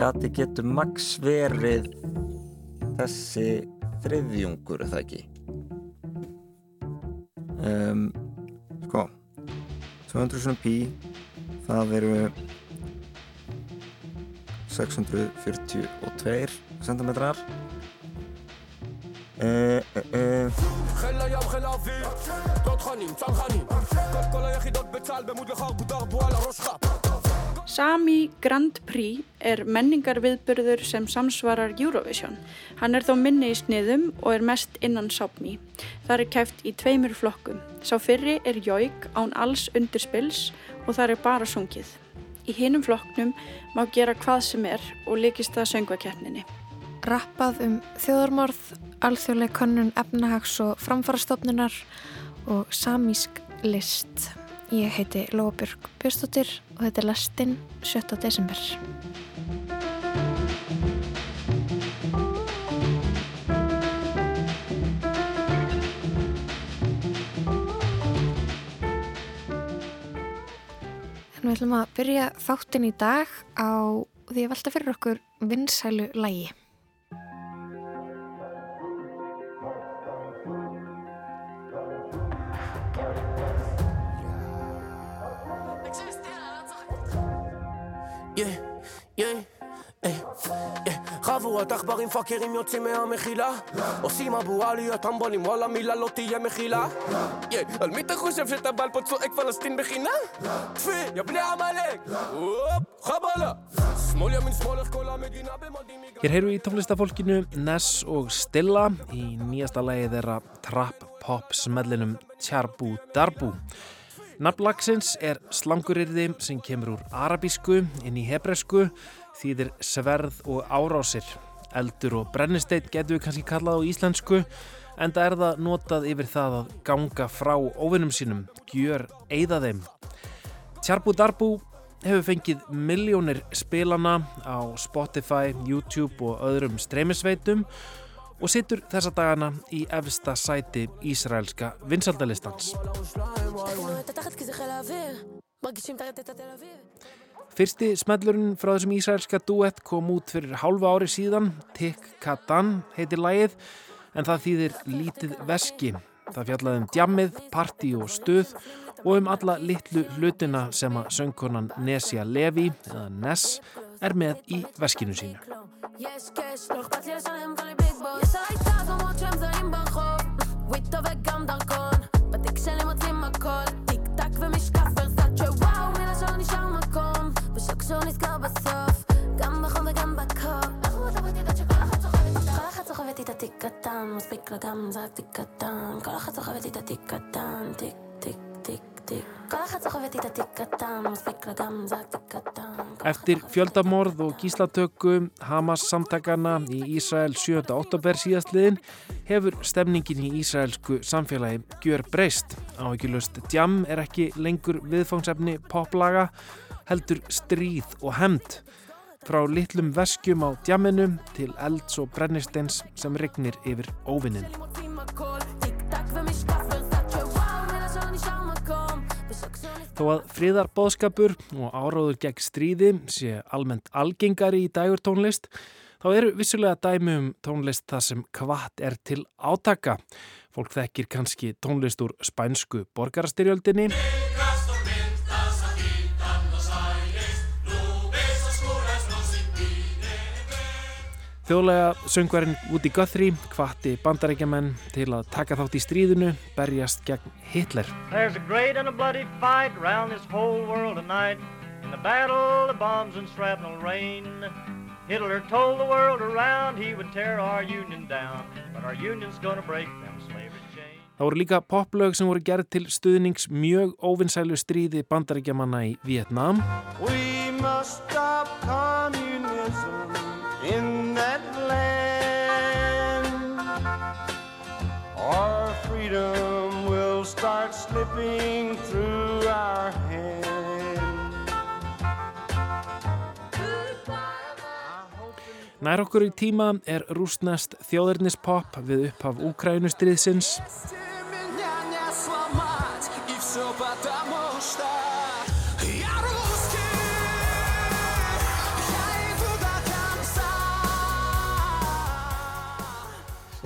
gati getur maks verið þessi þriðjungur, er það ekki? Um, sko 200.000p það veru 642 cm Uh, uh, uh. Sami Grand Prix er menningarviðburður sem samsvarar Eurovision. Hann er þó minni í sniðum og er mest innan sápmi. Það er kæft í tveimur flokkum. Sá fyrri er jóik án alls undirspils og það er bara sungið. Í hinum flokknum má gera hvað sem er og likist það söngvakeppninni. Rappað um þjóðarmorð, alþjóðleg kannun efnahags og framfarastofnunar og samísk list. Ég heiti Lóabjörg Björnstóttir og þetta er lastinn 7. desember. En við ætlum að byrja þáttin í dag á því að velta fyrir okkur vinsælu lægi. חבורת עכברים פאקרים יוצאים מהמחילה עושים אבו עליות טמבונים וואלה מילה לא תהיה מחילה על מי אתה חושב שאתה בעל פה צועק פלסטין בחינה? טפי, יא בני עמלק חבלה שמאל ימין שמאל איך כל המדינה במדים Hér heyru í tónlistafólkinu Ness og Stilla í nýjasta lagi þeirra trap pop smellinum Tjarbu Darbu Nafnlagsins er slangurirði sem kemur úr arabísku inn í hebresku, þýðir sverð og árásir. Eldur og brennisteinn getur við kannski kallað á íslensku, en það er það notað yfir það að ganga frá óvinnum sínum, gjör eigða þeim. Tjarbu Darbu hefur fengið miljónir spilana á Spotify, YouTube og öðrum streymisveitum og sittur þessa dagana í efsta sæti Ísraelska vinsaldalistans. Fyrsti smellurinn frá þessum Ísraelska duett kom út fyrir hálfa ári síðan, Tik Katan heitir lægið, en það þýðir lítið veski. Það fjallaði um djammið, parti og stuð og um alla litlu hlutina sem að söngkonan Nesja Levi, eða Ness, er með í veskinu sínu. סוחבת לי את התיק קטן, מספיק לדם, קטן, כל אחת סוחבת לי את קטן, תיק tík Eftir fjöldamorð og gíslatökum Hamas samtakana í Ísrael 7. oktober síðastliðin hefur stemningin í ísraelsku samfélagi gjör breyst. Áhugilust djam er ekki lengur viðfangsefni poplaga, heldur stríð og hemd. Frá litlum veskjum á djaminum til elds og brennisteins sem regnir yfir óvinnin. Þó að fríðarbóðskapur og áráður gegn stríði sé almennt algengari í dægur tónlist, þá eru vissulega dæmi um tónlist það sem kvart er til átaka. Fólk þekkir kannski tónlist úr spænsku borgarastyrjöldinni. Þjóðlega söngvarinn Woody Guthrie hvati bandarækjaman til að taka þátt í stríðinu, berjast gegn Hitler. There's a great and a bloody fight around this whole world tonight. In the battle the bombs and shrapnel rain Hitler told the world around he would tear our union down. But our union's gonna break them slavery chains Það voru líka poplög sem voru gerð til stuðnings mjög óvinnsælu stríði bandarækjamanna í Vietnam We must stop communism in Our freedom will start slipping through our hands. Nær okkur í tíma er rúsnest þjóðurnispop við upphaf Úkrænustriðsins.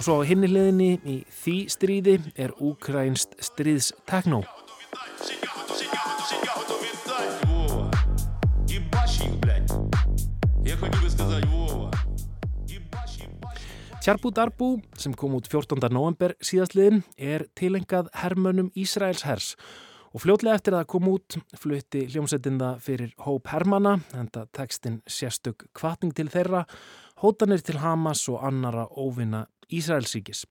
Og svo á himniliðinni í því stríði er úkrænst stríðsteknó. Tjarbu Darbu sem kom út 14. november síðastliðin er tilengað hermönum Ísraels hers og fljótlega eftir að það kom út flutti hljómsettinda fyrir hóp hermana en það tekstinn sérstök kvatning til þeirra, hótanir til Hamas og annara óvinna Ísraelsíkis.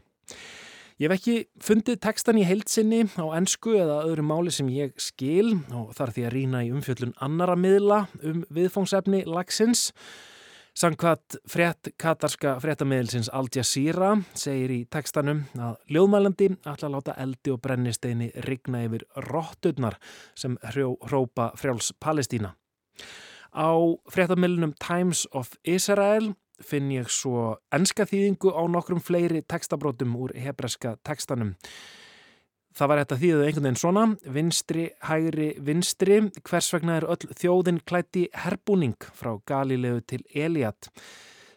Ég hef ekki fundið tekstan í heilsinni á ennsku eða öðru máli sem ég skil og þarf því að rína í umfjöllun annara miðla um viðfóngsefni lagsins Sankvat frétt katarska fréttamiðilsins Al Jazeera segir í tekstanum að ljóðmælandi ætla að láta eldi og brennisteini rigna yfir rótturnar sem hrópa frjáls Palestína. Á fréttamiðlunum Times of Israel finn ég svo enska þýðingu á nokkrum fleiri tekstabrótum úr hebreska tekstanum. Það var þetta þýðuð einhvern veginn svona, vinstri, hægri, vinstri, hvers vegna er öll þjóðin klætti herbúning frá Galilegu til Eliat.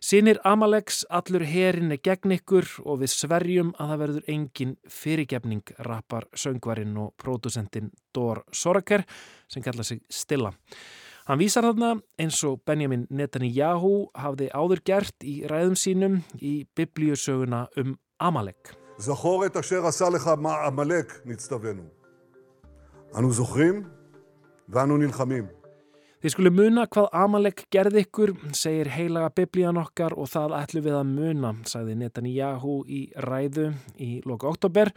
Sýnir Amalegs, allur herin er gegn ykkur og við sverjum að það verður engin fyrirgefning, rappar söngvarinn og pródusentinn Dór Soraker sem kalla sig Stilla. Hann vísar þarna eins og Benjamin Netanyahu hafði áður gert í ræðum sínum í biblíusöguna um Amalek. Zahor et asher asa lecha ma Amalek nýttstafenu. Anu zohrim og anu nilhamim. Þið skulum muna hvað Amalek gerði ykkur, segir heilaga biblían okkar og það ætlu við að muna, sagði Netanyahu í ræðu í loka oktober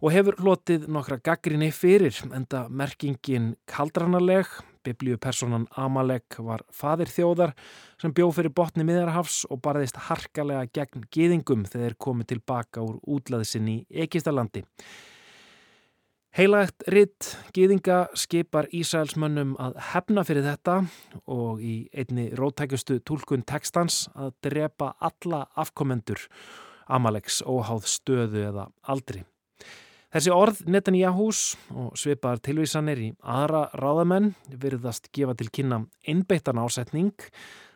og hefur hlotið nokkra gaggrinni fyrir, enda merkingin kaldranarleg Biblíupersonan Amalek var fadir þjóðar sem bjóð fyrir botni miðarhafs og barðist harkalega gegn gýðingum þegar komið tilbaka úr útlaðsinn í Ekistalandi. Heilagt ritt gýðinga skipar Ísælsmönnum að hefna fyrir þetta og í einni rótækustu tólkun tekstans að drepa alla afkomendur Amaleks óháð stöðu eða aldri. Þessi orð Netanyahús og svipaðar tilvísanir í aðra ráðamenn virðast gefa til kynna einbeittan ásetning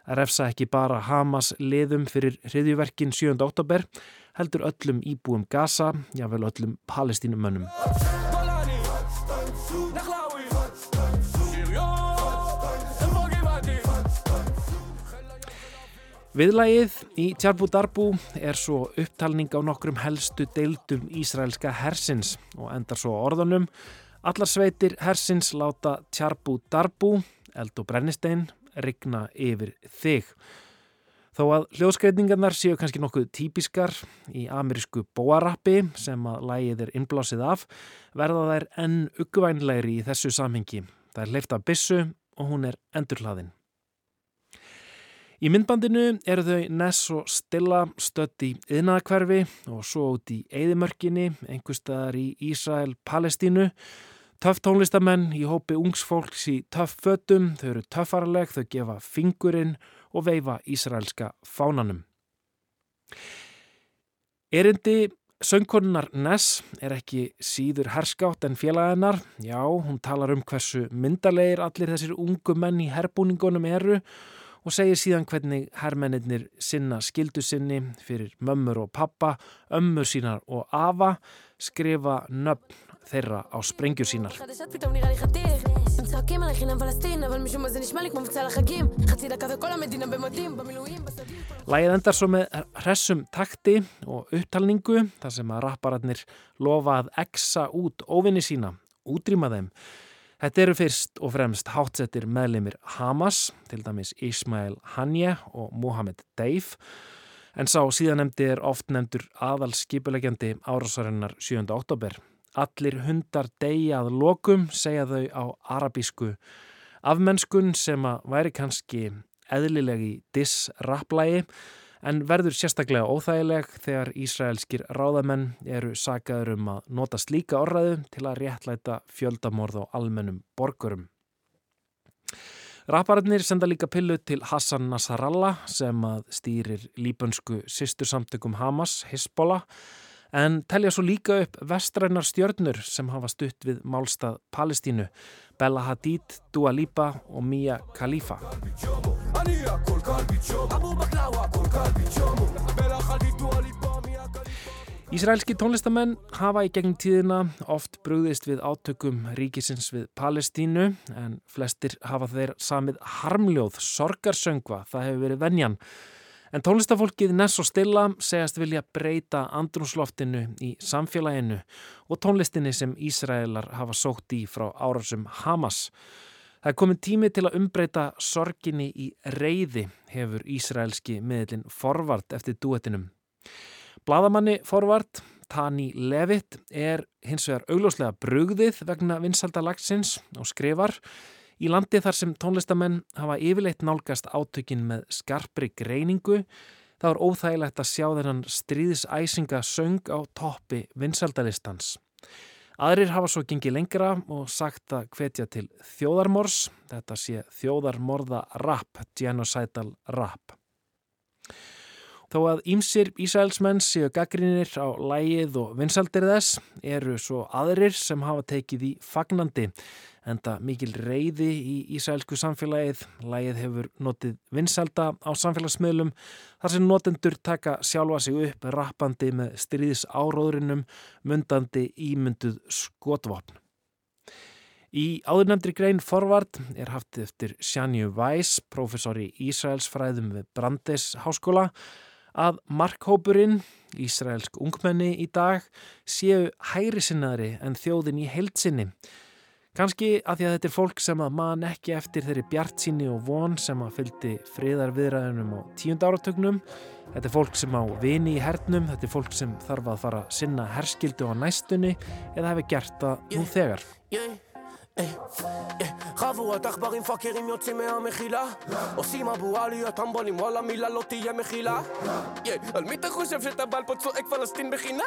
að refsa ekki bara Hamas liðum fyrir hriðjuverkin 7. oktober heldur öllum íbúum Gaza, jável öllum palestínumönnum. Viðlægið í Tjarbu Darbu er svo upptalning á nokkrum helstu deildum Ísraelska hersins og endar svo orðunum Allar sveitir hersins láta Tjarbu Darbu, eld og brennistein, rigna yfir þig. Þó að hljóðskreitingarnar séu kannski nokkuð típiskar í amerísku bóarappi sem að lægið er innblásið af, verða þær enn uggvænlegri í þessu samhengi. Það er leift af bissu og hún er endurhlaðin. Í myndbandinu eru þau Ness og Stilla stött í yðnaðakverfi og svo út í Eidimörkinni, einhverstaðar í Ísrael-Palestínu. Töff tónlistamenn í hópi ungsfólks í töff fötum, þau eru töffarleg, þau gefa fingurinn og veifa ísraelska fánanum. Erindi söngkonunar Ness er ekki síður herskátt en félagennar. Já, hún talar um hversu myndalegir allir þessir ungu menn í herbúningunum eru og segir síðan hvernig herrmennir sinna skildu sinni fyrir mömmur og pappa, ömmur sínar og afa, skrifa nöfn þeirra á sprengjur sínar. Lægið endar svo með hressum takti og upptalningu þar sem að rapparatnir lofa að eksa út óvinni sína, útrýma þeim Þetta eru fyrst og fremst hátsettir meðlimir Hamas, til dæmis Ismail Haniyeh og Mohamed Deif, en sá síðanemdi er oft nefndur aðal skipulegjandi árásarinnar 7. oktober. Allir hundar deyjað lokum, segja þau á arabísku afmennskun sem að væri kannski eðlilegi diss-rapplægi, en verður sérstaklega óþægileg þegar Ísraelskir ráðamenn eru sagaður um að nota slíka orðaðu til að réttlæta fjöldamorð á almennum borgurum. Rappararnir senda líka pillu til Hassan Nasrallah sem að stýrir líbönsku sýstursamtökum Hamas, Hezbollah, en telja svo líka upp vestrænar stjörnur sem hafa stutt við málstað Palestínu, Bella Hadid, Dua Lipa og Mia Khalifa. Ísraelski tónlistamenn hafa í gegnum tíðina oft brúðist við átökum ríkisins við Palestínu en flestir hafa þeir samið harmljóð, sorgarsöngva, það hefur verið venjan. En tónlistafólkið Ness og Stilla segast vilja breyta andrúnsloftinu í samfélaginu og tónlistinni sem Ísraelar hafa sótt í frá árasum Hamas. Það er komin tími til að umbreyta sorginni í reyði hefur Ísraelski miðlinn forvart eftir duetinum. Bladamanni forvart, Tani Levitt, er hins vegar augljóslega brugðið vegna vinsaldalagsins og skrifar í landi þar sem tónlistamenn hafa yfirleitt nálgast átökin með skarpri greiningu þá er óþægilegt að sjá þennan stríðisæsinga söng á toppi vinsaldalistans. Aðrir hafa svo gengið lengra og sagt að hvetja til þjóðarmors, þetta sé þjóðarmorða rap, genocidal rap. Þó að ímsir Ísælsmenn séu gaggrínir á lægið og vinsaldir þess eru svo aðrir sem hafa tekið í fagnandi. Enda mikil reyði í Ísælsku samfélagið. Lægið hefur notið vinsalda á samfélagsmiðlum þar sem notendur taka sjálfa sig upp rappandi með stríðis áróðurinnum mundandi ímynduð skotvopn. Í áðurnemndri grein forvart er haft eftir Sjanju Væs, professor í Ísraelsfræðum við Brandes háskóla, að markhópurinn, Ísraelsk ungmenni í dag, séu hæri sinnaðri en þjóðin í heilsinni. Kanski að því að þetta er fólk sem að man ekki eftir þeirri bjart síni og von sem að fyldi friðar viðræðunum á tíund áratögnum. Þetta er fólk sem á vini í hernum, þetta er fólk sem þarf að fara að sinna herskildu á næstunni eða hefur gert það nú þegar. חבורת עכברים פאקרים יוצאים מהמחילה. עושים אבו עליות טמבונים וואלה מילה לא תהיה מחילה. על מי אתה חושב שאתה בעל פה צועק פלסטין בחינה?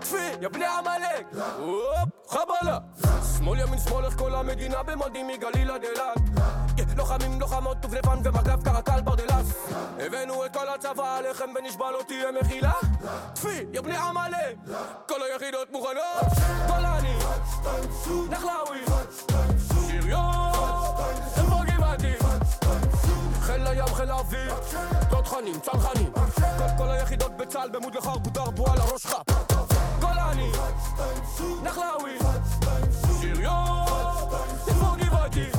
טפי, יא בני עמלק! חבלה! שמאל ימין שמאל איך כל המדינה במדים מגליל עד אילת לוחמים לוחמות טוב לבן ומג"ב קרקל ברדלס. הבאנו את כל הצבא עליכם ונשבע לא תהיה מחילה. טפי, יא בני עמלק. כל היחידות מוכנות. גולני נחלאווי. שריון, איפה גבעתי? חיל הים, חיל האוויר, תותחנים, צנחנים. כל היחידות בצה"ל במוד לחרבו דרבו על הראש חפ גולני, נחלאווי. שריון, איפה גבעתי?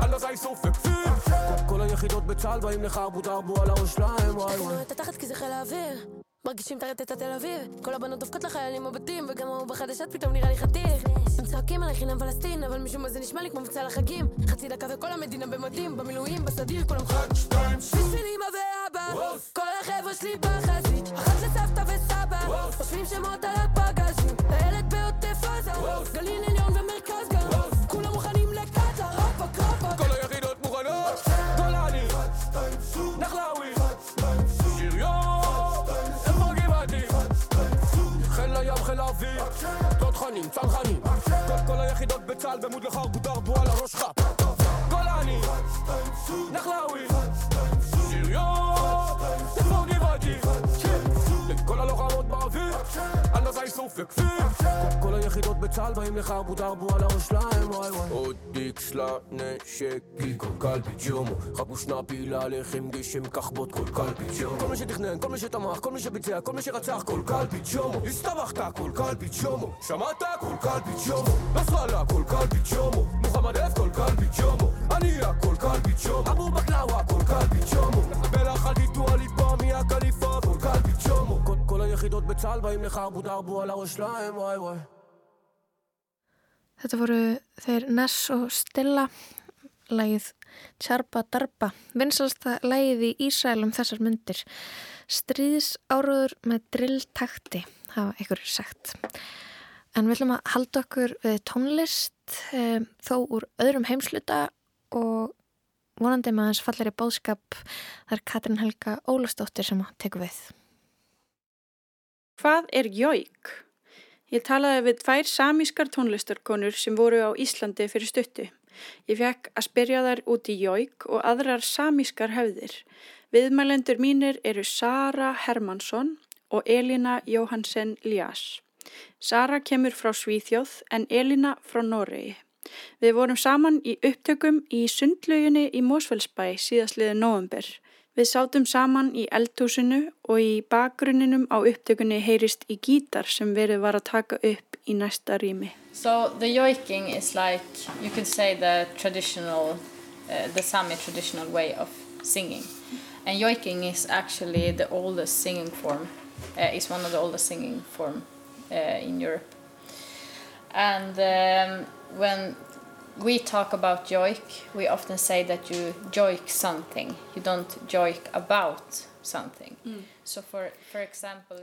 על הזי סוף וכפיר כל היחידות בצה"ל באים לחרבו דרבו על הראש שלהם וואי וואי. אתה תחת כי זה חיל האוויר. מרגישים את הרטט התל אביב. כל הבנות דופקות לחיילים בבתים וגם ההוא בחדשות פתאום נראה לי חתיך. הם צועקים עליי חינם פלסטין אבל משום מה זה נשמע לי כמו מבצע לחגים. חצי דקה וכל המדינה במדים במילואים בסדיר כולם חד שתיים. בשביל אמא ואבא כל החבר'ה שלי בחזית אחת לסבתא וסבא חושבים שמות על הפגזים. הילד בעוטף עזה גליל עליון צנחנים, צנחנים. כל היחידות בצה"ל במוד לך ארגודר בועה לראש שלך גולני, נחלאווי כל היחידות בצה"ל באים לחרבו דרבו על הראש שלהם וואי וואי עוד איקס לנשק כל קלפי ג'ומו חבו שנאפי להלחם גשם כחבוט כל קלפי ג'ומו כל מי שתכנן, כל מי שתמך, כל מי שביצע, כל מי שרצח כל קלפי ג'ומו הסתבכת כל קלפי ג'ומו שמעת כל קלפי ג'ומו נסראללה כל קלפי ג'ומו מוחמד אף כל קלפי ג'ומו הנייה כל קלפי ג'ומו אבו בקלאווה כל קלפי ג'ומו בלח אל תיתו הליפה מיה קליפה כל קלפי ג'ומו כל היחידות בצה"ל באים לחרבו דרבו על הראש שלהם וואי וואי Þetta voru þeir Ness og Stilla, lægið Tjarpa Darba, vinsalsta lægið í Ísælum þessar myndir. Stríðis áraður með drilltakti, hafa ykkur sagt. En við ætlum að halda okkur við tónlist, e, þó úr öðrum heimsluta og vonandi með hans fallari bóðskap þar Katrin Helga Ólastóttir sem að teku við. Hvað er jóik? Ég talaði við tvær samískar tónlistarkonur sem voru á Íslandi fyrir stuttu. Ég fekk að spyrja þær út í jóik og aðrar samískar höfðir. Viðmælendur mínir eru Sara Hermansson og Elina Jóhansen Lías. Sara kemur frá Svíþjóð en Elina frá Noregi. Við vorum saman í upptökum í sundlauginni í Mósfellsbæ síðastliðið november. Við sátum saman í eldhúsinu og í bakgrunninum á upptökunni heyrist í gítar sem verið var að taka upp í næsta rými. So the yoiking is like, you could say the traditional, uh, the Sami traditional way of singing. And yoiking is actually the oldest singing form, uh, is one of the oldest singing form uh, in Europe. And um, when we talk about joik, we often say that you joik something. You don't joik about something. Mm. So for, for example,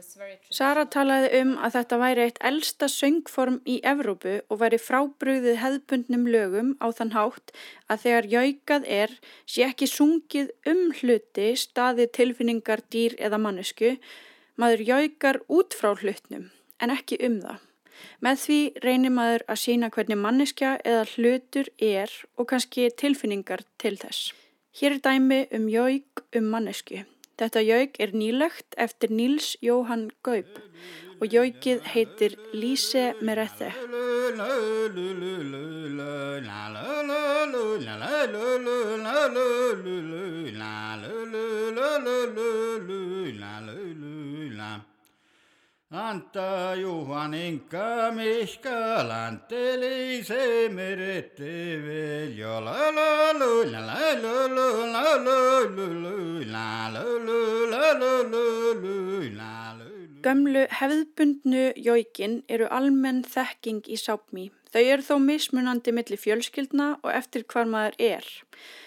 Sara talaði um að þetta væri eitt elsta söngform í Evrópu og væri frábrúðið hefðbundnum lögum á þann hátt að þegar jaukað er sé ekki sungið um hluti, staði, tilfinningar, dýr eða mannesku, maður jaukar út frá hlutnum en ekki um það. Með því reynir maður að sína hvernig manneskja eða hlutur er og kannski tilfinningar til þess. Hér er dæmi um jauk um mannesku. Þetta jauk er nýlegt eftir Níls Jóhann Gaup og jaukið heitir Líse Merethe. Antajuhan Juhan Inka Mihka Lanteli se merete veljo la la lu la la lu lu la lu lu lu la lu lu la lu lu lu la lu Gömlu hefðbundnu jóikinn eru almenn þekking í sápmi. Þau eru þó mismunandi millir fjölskyldna og eftir hvar maður er.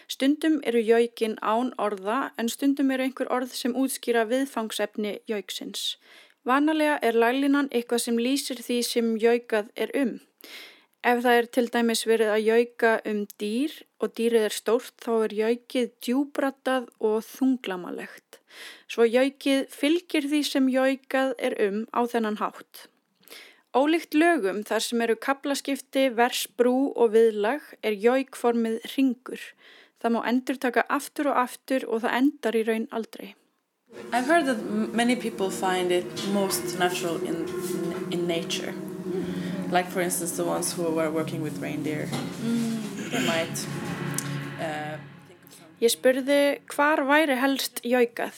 Stundum eru jóikinn án orða en stundum eru einhver orð sem útskýra viðfangsefni jóiksins. Vanalega er laglinan eitthvað sem lýsir því sem jaukað er um. Ef það er til dæmis verið að jauka um dýr og dýrið er stórt þá er jaukið djúbratað og þunglamalegt. Svo jaukið fylgir því sem jaukað er um á þennan hátt. Ólíkt lögum þar sem eru kaplaskipti, vers, brú og viðlag er jaukformið ringur. Það má endur taka aftur og aftur og það endar í raun aldrei. I've heard that many people find it most natural in in nature. Like for instance the ones who were working with reindeer. Mm. They might uh, Ég spurði hvar væri helst jaukað.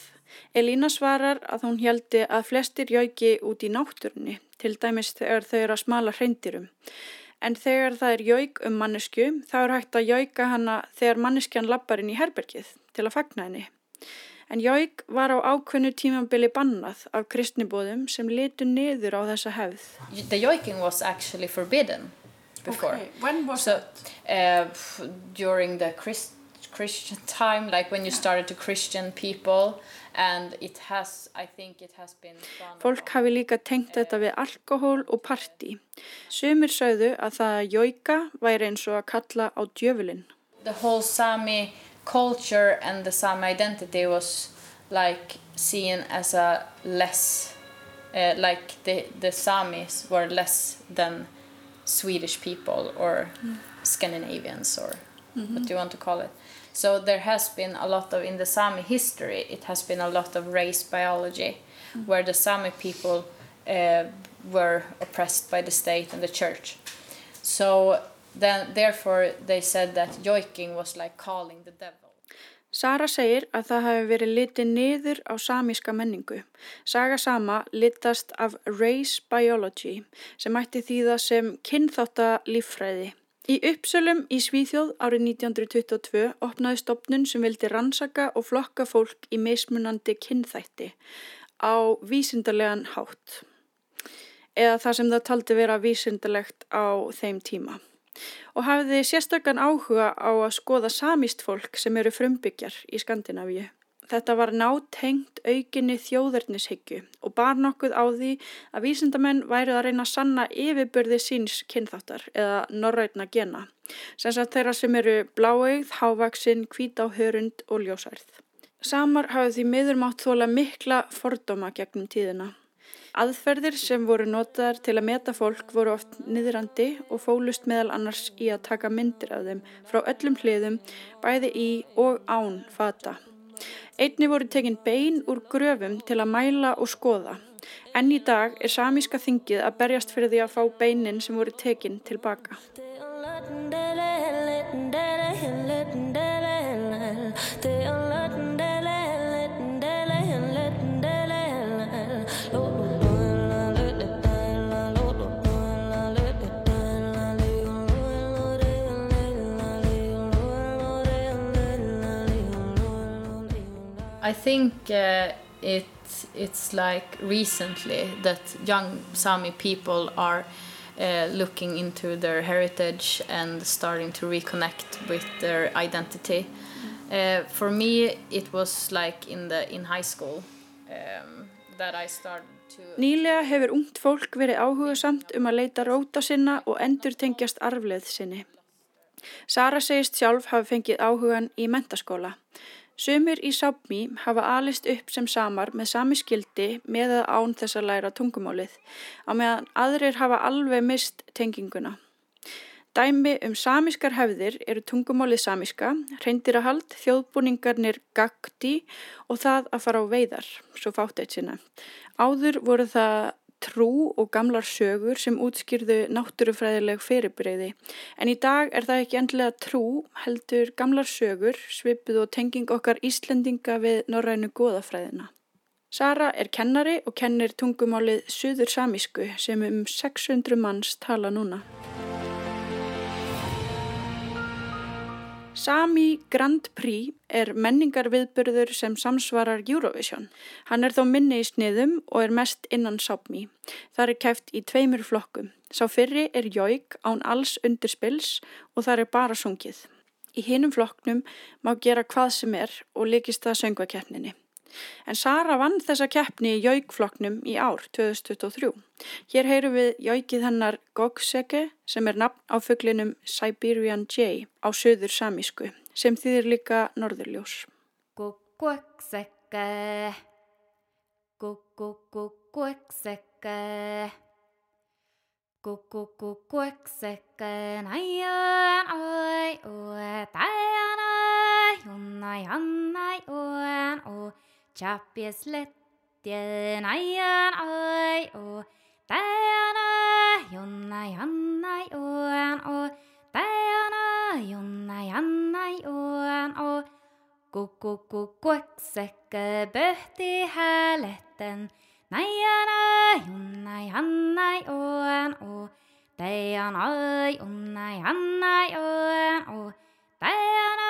Elína svarar að hún heldi að flestir jauki út í náttúrunni, til dæmis þegar þau eru að smala hreindirum. En þegar það er jauk um mannesku, þá er hægt að jauka hana þegar manneskjan lappar inn í herbergið til að fagna henni en jauk var á ákveðnu tímambili bannað af kristnibóðum sem litu niður á þessa hefð. The joiking was actually forbidden before. Okay. When was so, uh, during the Christ Christian time, like when you started to Christian people and it has, I think it has been. Fólk hafi líka tengt þetta við alkohól og parti. Sumir sögðu að það að jóika væri eins og að kalla á djöfulinn. The whole Sami culture and the Sami identity was like seen as a less uh, like the the Samis were less than Swedish people or mm. Scandinavians or mm -hmm. what do you want to call it so there has been a lot of in the Sami history it has been a lot of race biology mm. where the Sami people uh, were oppressed by the state and the church so then therefore they said that joiking was like calling the devil. Sara segir að það hafi verið litið niður á samíska menningu. Saga sama litast af race biology sem ætti þýða sem kynþáttalíffræði. Í uppsölum í Svíþjóð árið 1922 opnaði stopnun sem vildi rannsaka og flokka fólk í meismunandi kynþætti á vísindarlegan hátt. Eða það sem það taldi vera vísindarlegt á þeim tíma og hafiði sérstakann áhuga á að skoða samíst fólk sem eru frumbyggjar í Skandinavíu. Þetta var nátengt aukinni þjóðarnishyggju og bar nokkuð á því að vísindamenn værið að reyna að sanna yfirbörði síns kynþáttar eða norrætna gena, sem sagt þeirra sem eru bláeigð, hávaksinn, hvít á hörund og ljósærð. Samar hafið því miðurmátt þóla mikla fordóma gegnum tíðina. Aðferðir sem voru notaðar til að meta fólk voru oft niðrandi og fólust meðal annars í að taka myndir af þeim frá öllum hliðum, bæði í og án fata. Einni voru tekinn bein úr gröfum til að mæla og skoða. Enn í dag er samíska þingið að berjast fyrir því að fá beinin sem voru tekinn tilbaka. I think uh, it it's like recently that young Sami people are uh, looking into their heritage and starting to reconnect with their identity. Uh, for me, it was like in the in high school um, that I started to. Nýlega hefur ungt fólk verið áhugasamt um að leita róta sinna og endur tengjast arfleð sinni. Sara segist sjálf hafi fengið áhugan í mentaskóla. Sumir í Sápmi hafa alist upp sem samar með sami skildi með að án þess að læra tungumálið, á meðan aðrir hafa alveg mist tenginguna. Dæmi um samískar hefðir eru tungumálið samíska, reyndirahald, þjóðbúningarnir gagdi og það að fara á veiðar, svo fátt eitt sinna. Áður voru það trú og gamlar sögur sem útskýrðu náttúrufræðileg fyrirbreyði. En í dag er það ekki endilega trú, heldur gamlar sögur, svipuð og tenging okkar Íslendinga við norrænu goðafræðina. Sara er kennari og kennir tungumálið Suður Samísku sem um 600 manns tala núna. Sami Grand Prix er menningarviðburður sem samsvarar Eurovision. Hann er þó minni í sniðum og er mest innan Sápmi. Það er kæft í tveimur flokkum. Sá fyrri er Jóik án alls undirspils og það er bara sungið. Í hinum flokknum má gera hvað sem er og likist það söngvakeppninni. En Sara vann þessa keppni í Jóikflokknum í ár 2023. Hér heyrum við Jóikið hennar Gogseke sem er nafn á fugglinum Siberian Jay á söður samísku sem þýðir líka norðurljós. Gogseke Gogseke Gogseke næjan oi og dæjan oi Jónæjan næ og Chappieslettien ajan oi o Täjana jonna jannai oen o Täjana jonna jannai oen o Kukkukukueksekke pöhti hääletten Näijana jonna jannai oen o Täjana jonna jannai oen o Täjana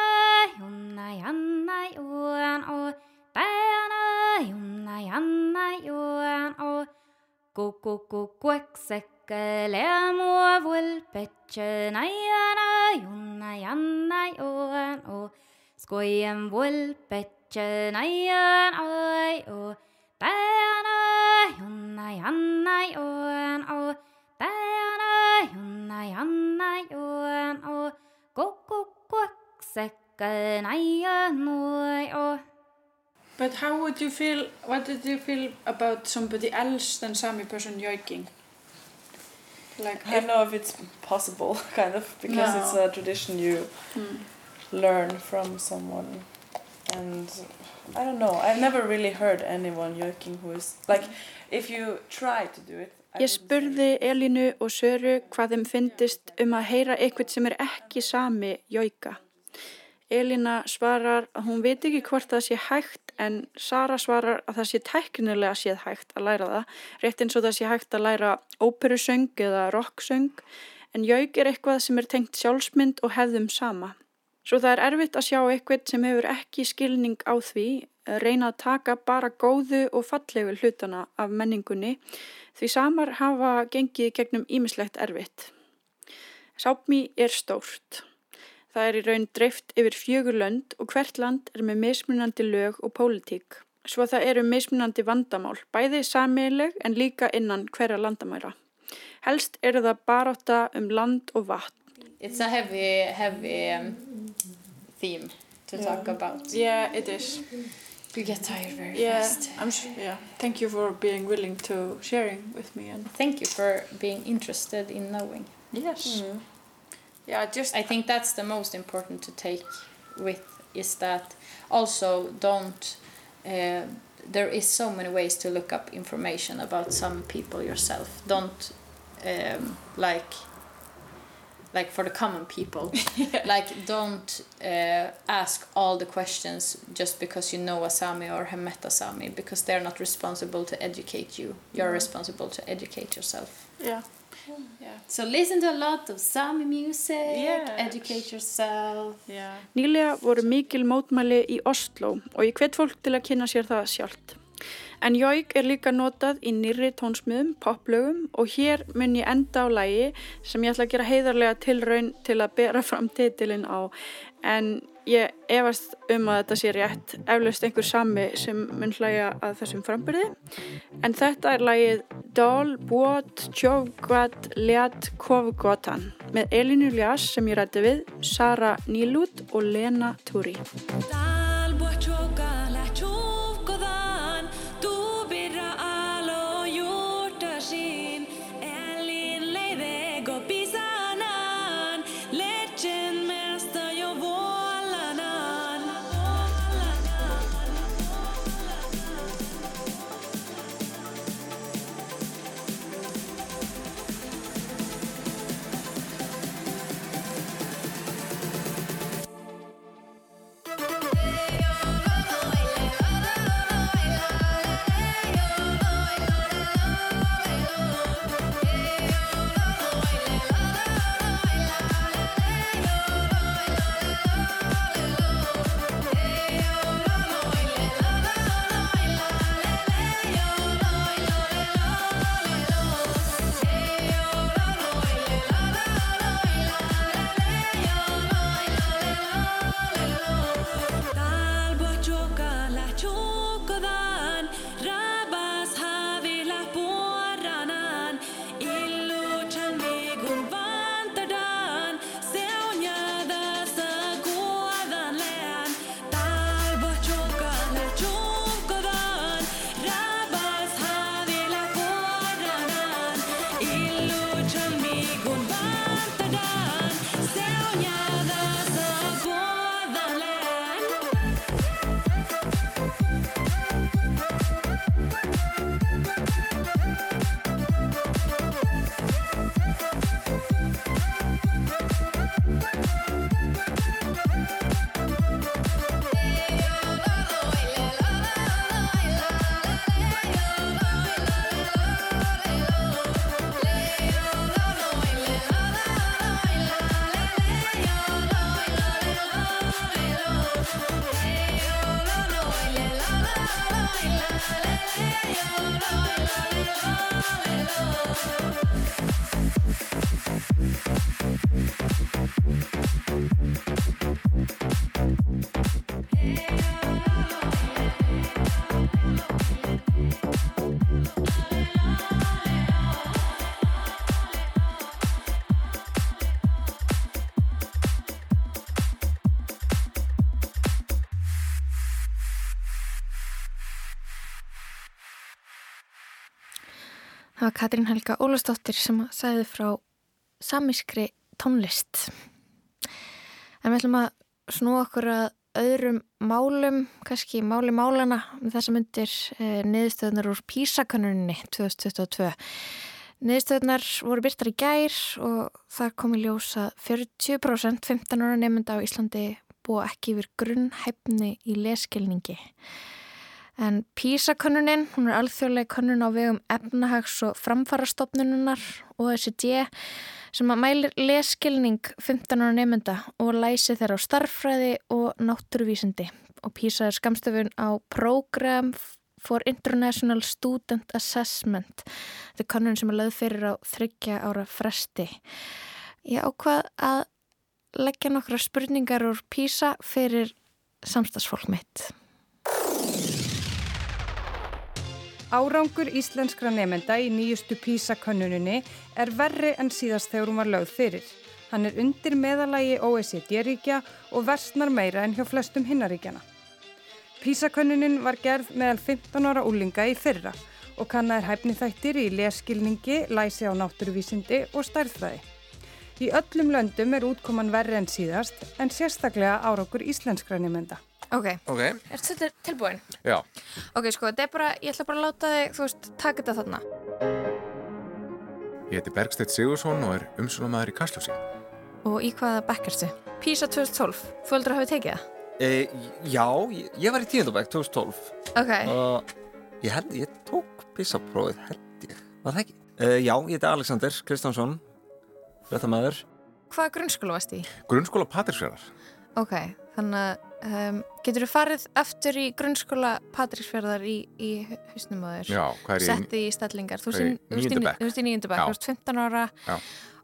jonna jannai oen o Diana jonna janna joan o. Kuku kukueksekke leamua vulpetse Näjana jonna janna joan o. Skojen vulpetse näjan oi o. Diana jonna janna joan o. Diana jonna janna joan o. Kuku kukueksekke näjan oi o. But how would you feel, what did you feel about somebody else than Sami person yoiking? Like I don't know if it's possible, kind of, because No. it's a tradition you Mm. learn from someone. And I don't know, I've never really heard anyone yoking who is, like, if you try to do it, Ég spurði Elínu og Söru hvað þeim fyndist um að heyra eitthvað sem er ekki sami jóika. Elína svarar að hún veit ekki hvort það sé hægt en Sara svarar að það sé tæknilega séð hægt að læra það, rétt eins og það sé hægt að læra óperusöng eða rocksöng en jóik er eitthvað sem er tengt sjálfsmynd og hefðum sama. Svo það er erfitt að sjá eitthvað sem hefur ekki skilning á því, reyna að taka bara góðu og fallegu hlutana af menningunni því samar hafa gengið gegnum ímislegt erfitt. Sápmi er stórt. Það er í raun dreift yfir fjögur lönd og hvert land er með mismunandi lög og pólitík. Svo það eru mismunandi vandamál, bæði samileg en líka innan hverja landamæra. Helst eru það baróta um land og vatn. It's a heavy, heavy um, theme to talk about. Yeah, it is. You get tired very Yeah, fast. I'm yeah. Thank you for being willing to sharing with me. And Thank you for being interested in knowing. yes. Yeah, I just I think that's the most important to take with is that also don't. Uh, there is so many ways to look up information about some people yourself. Don't um, like like for the common people like don't uh, ask all the questions just because you know a Sami or have met a Sami because they're not responsible to educate you. You're Mhm. responsible to educate yourself. Yeah. Yeah. So listen to a lot of Sami music, Yeah. educate yourself. Yeah. Nýlega voru mikil mótmæli í Oslo og ég hvet fólk til að kynna sér það sjálft. En jóik er líka notað í nýri tónsmiðum, poplögum og hér mun ég enda á lægi sem ég ætla að gera heiðarlega tilraun til að bera fram titilinn á en ég efast um að þetta sé rétt eflaust einhver sami sem mun hlæja að þessum frambyrði en þetta er lægið Dál Bót Tjófgat Leat Kofgotan með Elinu Ljás sem ég rætti við, Sara Nílút og Lena Túri. Il luce amico vantagan. Það var Katrín Helga Ólastóttir sem sagði frá samískri tónlist. En við ætlum að snú okkur að öðrum málum, kannski máli málana um þess að myndir eh, niðurstöðunar úr Písakannuninni 2022. Niðurstöðunar voru byrtar í gær og það kom í ljós að 40% 15 ára nefnda á Íslandi búa ekki yfir grunnhæfni í leskilningi. En PISA-könnunin, hún er alþjóðlega könnun á vegum efnahags- og framfarastofnununar OECD sem að mælir leskilning 15 ára nefnda og læsi þeirra á starffræði og náttúruvísindi. Og PISA er skamstöfun á Program for International Student Assessment. Þetta er könnun sem er lögð fyrir á þryggja ára fresti. Ég ákvað að leggja nokkra spurningar úr PISA fyrir samstagsfólk mitt. Árangur íslenskra nefenda í nýjustu PISA-könnuninni er verri en síðast þegar hún var lögð fyrir. Hann er undir meðalagi OECD-ríkja og versnar meira en hjá flestum hinnaríkjana. PISA-könnunin var gerð meðal 15 ára úlinga í fyrra og kannar hæfni þættir í leskilningi, læsi á náttúruvísindi og stærðfræði. Í öllum löndum er útkoman verri en síðast en sérstaklega árangur íslenskra nefenda. Ok, Ok, er þetta tilbúin? já. Ok, sko, þetta er bara, ég ætla bara að láta þig, þú veist, taka þetta þarna. Ég heiti Bergstedt Sigursson og er umsvonamæður í Kastljósi. Og í hvaða bekkerstu? PISA 2012, fólkdur hafið tekið það? E, já, ég, ég var í tíundabæk 2012 Ok. og ég, held, ég tók pissaprófið held ég, var það ekki? Uh, já, ég heiti Alexander Kristjánsson, réttamæður. Hvaða grunnskóla varst í? Grunnskóla Patrísfjörðar. Ok, þannig að um, getur þú farið aftur í grunnskóla Patrísfjörðar í, í hausnum á þér? Setti í stellingar. Þú veist í Já. þú veist 15 ára Já.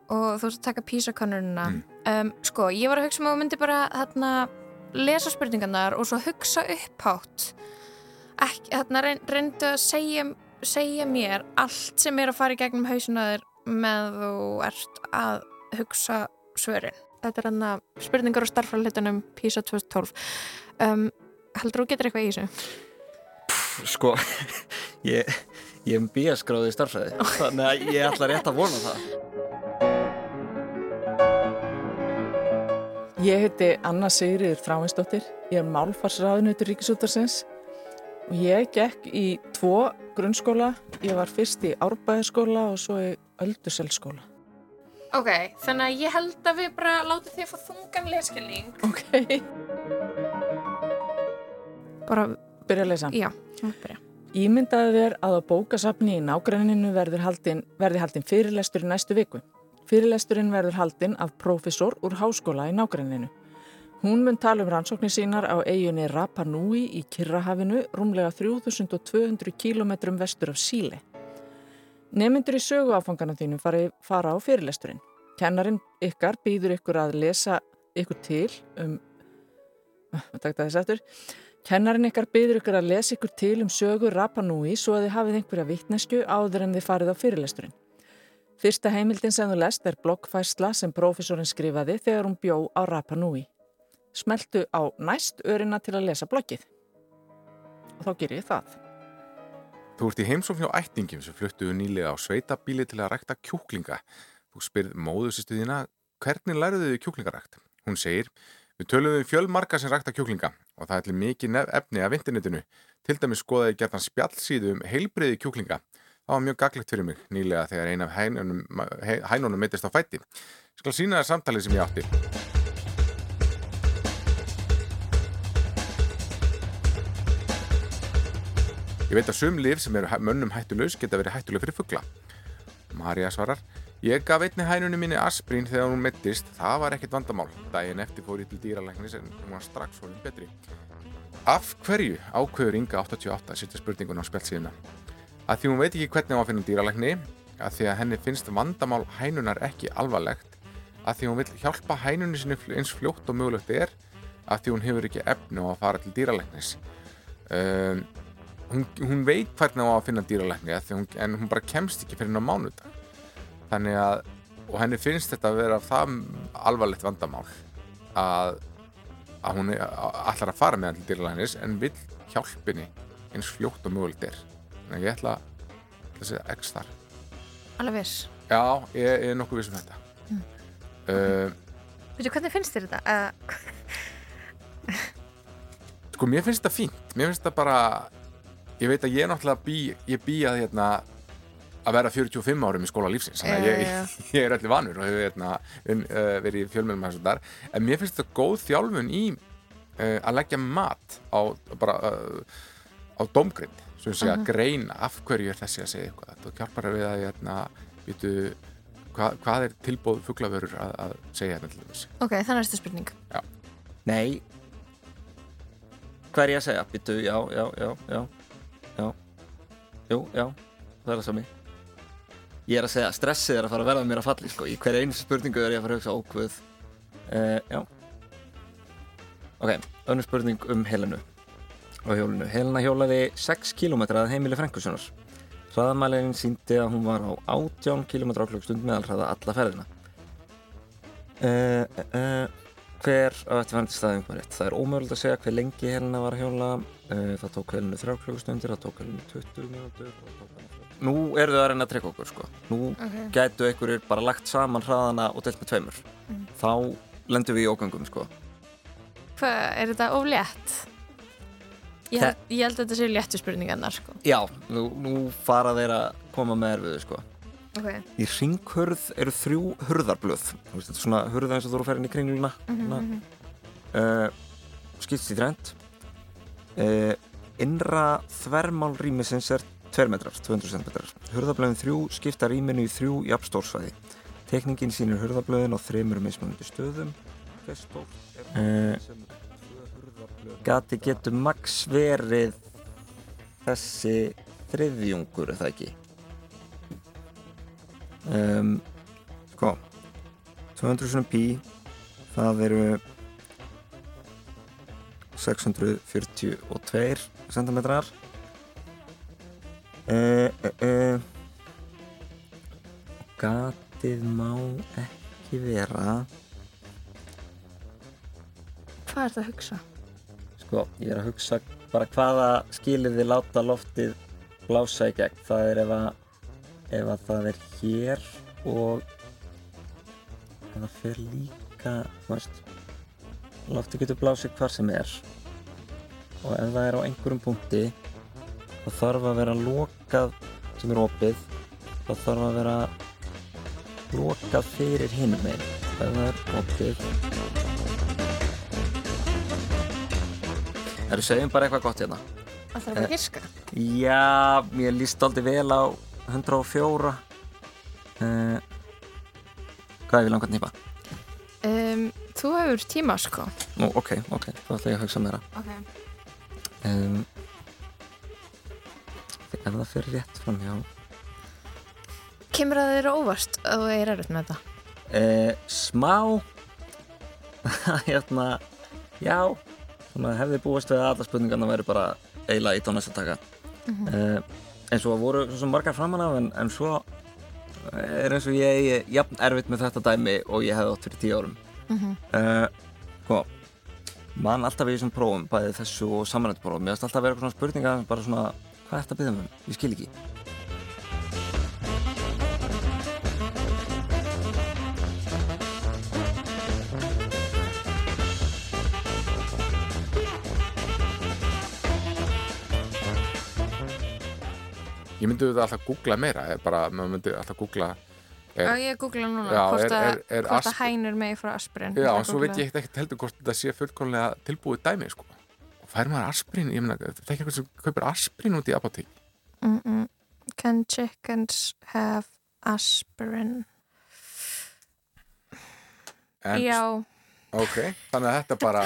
og þú veist að taka písakonnurina. Mm. Um, sko, ég var að hugsa um að þú myndi bara þarna lesa spurningarnar og svo hugsa upphátt. Þarna reyn, reyndu að segja, segja mér allt sem er að fara í gegnum hausunaður með þú ert að hugsa svörin. Þetta er hann að spurningar og starffræðlitunum PISA 2012. Um, heldur þú getur eitthvað í þessu? Sko, ég, ég er bíaskráði í starfræði, þannig að ég ætla rétt að vona það. Ég heiti Anna Sigriður Þráinsdóttir, ég er málfarsraðunautur Ríkisútarsins og ég gekk í tvo grunnskóla, ég var fyrst í Árbæðaskóla og svo í Ölduselsskóla. Ok, þannig að ég held að við bara látum þig að fá þungan leskilning. Ok. Bara... Byrja að lesa? Já, þú mátt byrja. Ímyndaði þér að á bókasafni í nágranninu verði haldin fyrirlestur í næstu viku. Fyrirlesturinn verður haldin af prófessor úr háskóla í nágranninu. Hún mun tala um rannsóknir sínar á eiginni Rapa Nui í Kirrahafinu, rúmlega 3200 km vestur af Síle. Nemyndur í sögu áfanganum þínum fara á fyrirlesturinn. Kennarin ykkar býður ykkur að lesa ykkur til um... Kennarin ykkar býður ykkur að lesa ykkur til um sögu Rapa Nui svo að þið hafið einhverja vittnesku áður en þið farið á fyrirlesturinn. Fyrsta heimildin sem þú lest er bloggfærsla sem prófessorinn skrifaði þegar hún bjó á Rapa Nui. Smeltu á næst örina til að lesa bloggið. Og þá ger ég það. Þú ert í heimsókn hjá ættingum sem fluttuðu nýlega á sveitabíli til að rækta kjúklinga. Þú spyrð móðusistuðina hvernig læruðu þið kjúklingarækt? Hún segir, við töluðum fjölmarka sem rækta kjúklinga og það er til mikið efni af internetinu. Til dæmis skoðaði gerðan spjallsíðu um heilbriði kjúklinga. Það var mjög gaglegt fyrir mig nýlega þegar ein af hænunum, hæ- hænunum meittist á fætti. Skal sína það samtalið sem ég átti. Ég veit að sum lif sem eru mönnum hættulaus geta verið hættuleg fyrir fugla. Marja svarar, ég gaf einni hænunni minni asprín þegar hún mittist, það var ekkert vandamál. Dægin eftir fór ég til dýralæknis en hún var strax fórin betri. Af hverju ákveður Inga 88 að setja spurningun á spjallsíðuna? Að því hún veit ekki hvernig hún á að finna dýralækni, að því að henni finnst vandamál hænunar ekki alvarlegt, að því hún vil hjálpa hænunni sinni eins fljótt og mögulegt er, að því hún hefur ekki efni á að fara til dýralæknis. Um, hún, hún veit hvernig á að finna dýralækni að því hún, en hún bara kemst ekki fyrir ná mánudag þannig að og henni finnst þetta að vera það alvarlegt vandamál að, að hún ætlar að fara með hann til dýralæknis en vill hjálpinni eins fljótt og mögulegt er þannig að ég ætla ætla að segja x þar Alveg viss. já, ég, ég er nokkuð viss um þetta Mm. uh, Veitu, hvernig finnst þér þetta? Uh, Sko, mér finnst þetta fínt. Mér finnst þetta bara, ég veit að ég náttúrulega bý, ég bý að hérna, að vera 45 árum í skóla lífsins. Þannig að ég, já, ég er allir vanur og hefur hérna, uh, verið í fjölmjölum og þar. En mér finnst þetta góð þjálfun í uh, að leggja mat á, bara, uh, á domgrind. Svo að segja, Mhm. að greina af hverju er þessi að segja eitthvað. Þú hjálpar við að, hérna, býtu, hva, hvað er tilbóð fuglaförur að, að segja hérna ok, það er næsta spurning. Já. Nei Hvað er ég að segja? Býttu, já, já, já, já Já Jú, já, það er það sami Ég er að segja, stressið er að fara að verða mér að falli sko. Í hverja einu spurningu er ég að fara að hugsa ókvöð uh, Já. Ok, önnur spurning um Helenu. Og hjólinu. Helena hjólaði 6 km að heimili Frankussonar Hraðamælinn síndi að hún var á 18 km á klukkstund meðalhraða alla ferðina. Uh, uh, hver. Það er ómögulegt að segja hver lengi Helena var að hjóla. Uh, það tók Helenu þrjá klukkustundir, það tók Helenu 20 mínútur. það tók hana- Nú eru þau að reyna að trekka okkur sko. Nú Ok. gætu einhverjir bara lagt saman hraðana og delt með tveimur. Mhm. Þá lendum við í ógangum sko. Hvað, er þetta oflétt? Ég, ég held að þetta séu léttu spurningarnar, sko. Já, nú, nú fara þeir að koma með erfiðu sko. Ok. Í ringhurð eru þrjú veist, þetta er svona hurða eins og þú eru að fara inn í kringluna. Mhm, Svona. mhm. uh, skipst í þrend uh, innra þvermál rýmisins er 2 metrar, 200 cm. Hurðablöðin þrjú skipta rýminu í þrjú jafnstórsvæði. Tekningin sínir hurðablöðin á þreymur mismunandi stöðum. Uh, gati getur max verið þessi þriðjungur, er það ekki? Um, sko, 200 pi, það eru 642 cm uh, uh, uh. gatið má ekki vera Hvað er það að hugsa? sko, ég er að hugsa bara hvaða skilir þið láta loftið blása í gegn það er ef að ef að það er hér og það fer líka þú veist loftið getur blásið hvar sem er. Og ef það er á einhverjum punkti þá þarf að vera lokað sem er opið þá þarf að vera lokað fyrir hinum einn ef það er opið. Það eru segjum bara eitthvað gott hérna. Það þarf að hirska Já, mér líst aldrei vel á 104 uh, Hvað er við langar að nýpa? um, Þú hefur tíma sko. Nú, ok, ok, þá ætla ég að hugsa meira. Ok. Um, Ef það fyrir rétt fram, já. Kemur að þið eru óvast að þú er erfitt með þetta? uh, Smá. Hérna, já. Hefði búist við að alla spurningarna væri bara eiginlega í tónest að taka Mhm. uh, eins og voru svo margar framan af en, en svo er eins og ég er jafn erfitt með þetta dæmi og ég hefði átt fyrir tíu árum Mhm. uh, sko mann alltaf í þessum prófum, bæði þessu og samanlættu prófum, mér finnst alltaf að vera svona spurninga bara svona, hvað er þetta að byggja um? Ég skil ekki Ég myndi auðvitað alltaf googla meira, bara, maður myndi alltaf googla Já, ég googla núna Já, hvort er- að, er- er hvort að hænur megi frá aspirin Já, en svo veit ég ekkert heldur hvort þetta sé fullkomlega tilbúið dæmi, sko. Og fær maður aspirín, ég meina, það er ekki eitthvað sem kaupir aspirín út í apotek. mm -mm. Can chickens have aspirin? En- Já, Ok, þannig að þetta bara,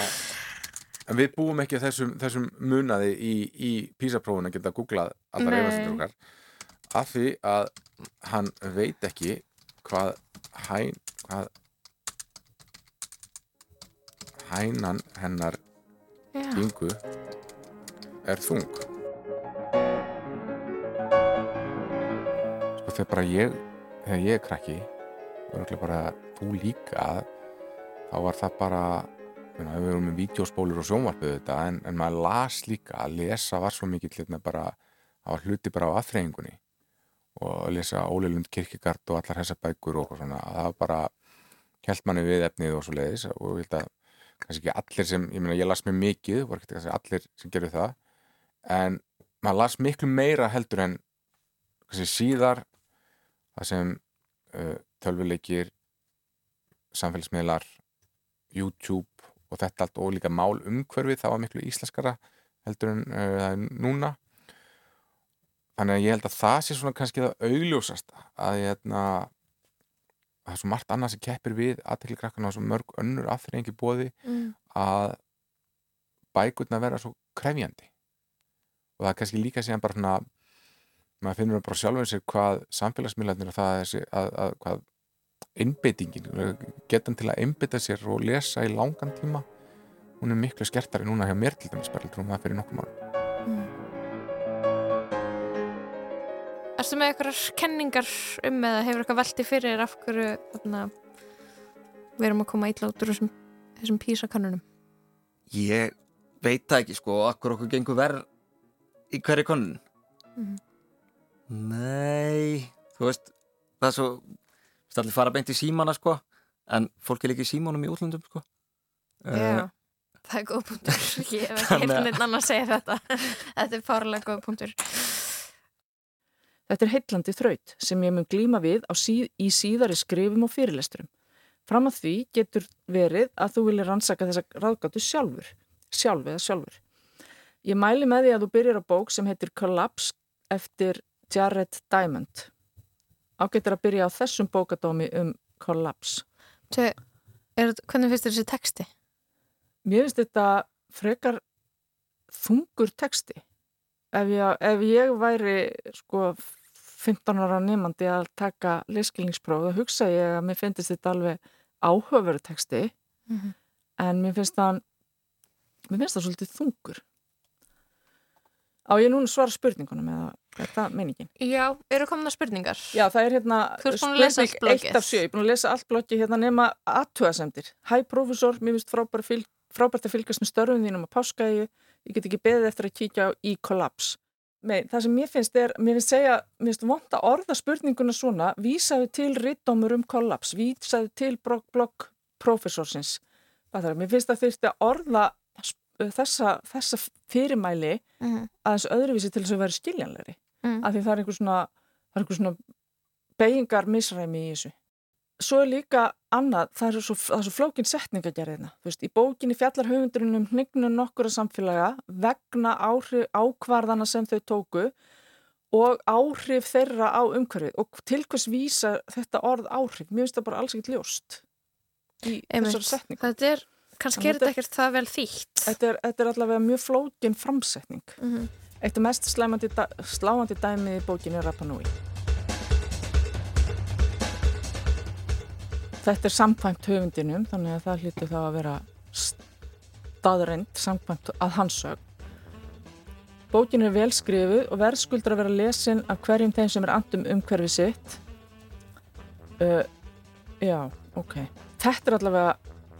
en við búum ekki þessum, þessum munaði í, í písaprófun að geta googlað allar Nei. reyfastendur okkar. Af því að hann veit ekki hvað hæn, hvað hænan hennar yngu er þung. Sko þegar bara ég, þegar ég er krakki, og bara þú líka, þá var það bara, við erum með vídeospólur og sjónvarpið þetta, en, en maður las líka, að lesa var svo mikið hérna bara, var hluti bara á aðþreyingunni og að lesa Óli Lund Kirkigard og allar þessar bækur og svona, að það var bara held manni við efnið og svo leiðis og ég held að kannski ekki allir sem, ég meina ég las mjög mikið, voru ekki allir sem gerðu það, en maður las miklu meira heldur en kannski síðar það sem uh, tölvuleikir samfélagsmiðlar YouTube og þetta allt og líka mál umhverfið það var miklu íslenskara heldur en uh, það er núna þannig að ég held að það sé svona kannski það augljósast að ég hérna það er svo margt annað sem keppir við aðtekli krakkana og svo mörg önnur aðþreyingi bóði Mm. að bækurna vera svo krefjandi og það er kannski líka síðan bara svona maður finnur bara sjálfur sér hvað samfélagsmiðlarnir er þessi að, að hvað einbeitingin getan til að einbeita sér og lesa í langan tíma hún er miklu skertari núna hjá mér til dæmis bara heldur um það fyrir nokkuð árum Erstu með eitthvað kenningar um eða hefur eitthvað velti fyrir af hverju þarna, við erum að koma illa út úr þessum, þessum písakannunum? Ég veit það ekki sko, akkur okkur gengur verð í hverju konun. Mhm. Nei, þú veist, það er svo, veist allir fara beint í símana sko, en fólk er líka í símanum í útlöndum sko. Já, það er góð punktur. Ég hef ekki annað að segja þetta. Þetta er fárlega góð punktur. Þetta er heitlandi þraut sem ég mun glíma við á síð, í síðari skrifum og fyrirlesturum. Fram að því getur verið að þú viljir rannsaka þessa ráðgátu sjálfur, sjálf eða sjálfur. Ég mæli með því að þú byrjar á bók sem heitir Collapse eftir Jared Diamond. Ágættir að byrja á þessum bókadómi um kollaps. Er, hvernig finnst þér þessi texti? Mér finnst þetta frekar þungur texti. Ef ég, ef ég væri sko 15 ára nefnandi að taka leskilningspróf, þá hugsa ég að mér finnst þetta alveg áhugaveru texti mm -hmm. en mér finnst það mér finnst það svolítið þungur. Á ég núna svara spurningunum eða þetta meiningin? Já, eru komin að spurningar? Já, það er hérna spurning eitt af sjö, ég er búin að lesa allt blokki hérna nema aðtöðasemdir. Hæ profesor, mér finnst frábært, fylg, að fylgjast með störfum þínum að páskaði, ég get ekki beðið eftir að kíkja í kollaps. Nei, það sem mér finnst er, mér finnst segja, mér finnst vonda orða spurninguna svona, vísaðu til rittdómur um kollaps, vísaðu til blokk profesorsins. Mér finnst það þurfti að orða þessa, þessa fyrirmæli mm -hmm. aðeins öðruvísi til þess að vera skiljanleiri mm. af því það er einhver svona, svona beigingar misræmi í þessu. Svo er líka annað, það er svo, svo flókin setning að gera þetta, þú veist, í bókinni fjallar höfundurinn um hnygnum nokkura samfélaga vegna áhrif ákvarðana sem þau tóku og áhrif þeirra á umhverfið og til hvers vísa þetta orð áhrif, mér finnst það bara alls ekkert ljóst í þessari setningu. Þetta er kannski er þetta ekkert það vel þýtt. Þetta er, þetta er allavega mjög flókin framsetning. Mm -hmm. eitt af mest sláandi, sláandi dæmið í bókinu er Rapa Nui. Þetta er samkvæmt höfundinum þannig að það hlýttu þá að vera staðurend samkvæmt að hansög bókinu er vel skrifuð og verðskuldur að vera lesin af hverjum þeim sem er andum um hverfi sitt. Uh, já, ok. Þetta er allavega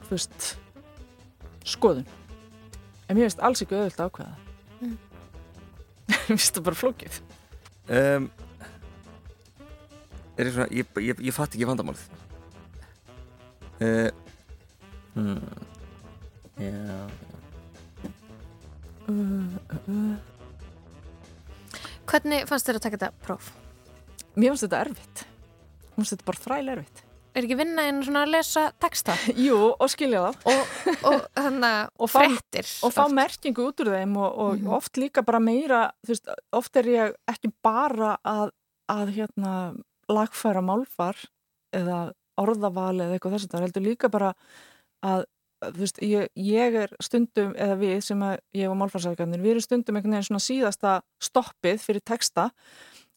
þú veist skoðun. En mér finnst alls ekki auðvilt að ákveða mm. mér finnst það bara flókið. Um, er svona, ég, ég, ég fatt ekki vandamálið. Uh, hmm. já. Uh, uh, Hvernig fannst þér að taka þetta próf? Mér finnst þetta erfitt. Mér finnst þetta bara þræl erfitt er ekki vinna en svona að lesa texta? Jú, og skilja það og, og, hana, og frettir og fá merkingu út úr þeim og, og mm -hmm. oft líka bara meira veist, oft er ég ekki bara að, að hérna, lagfæra málfar eða orðaval eða eitthvað þess að það heldur líka bara að veist, ég, ég er stundum eða við sem að ég og málfarsækjarnir við erum stundum einhvern veginn svona síðasta stoppið fyrir texta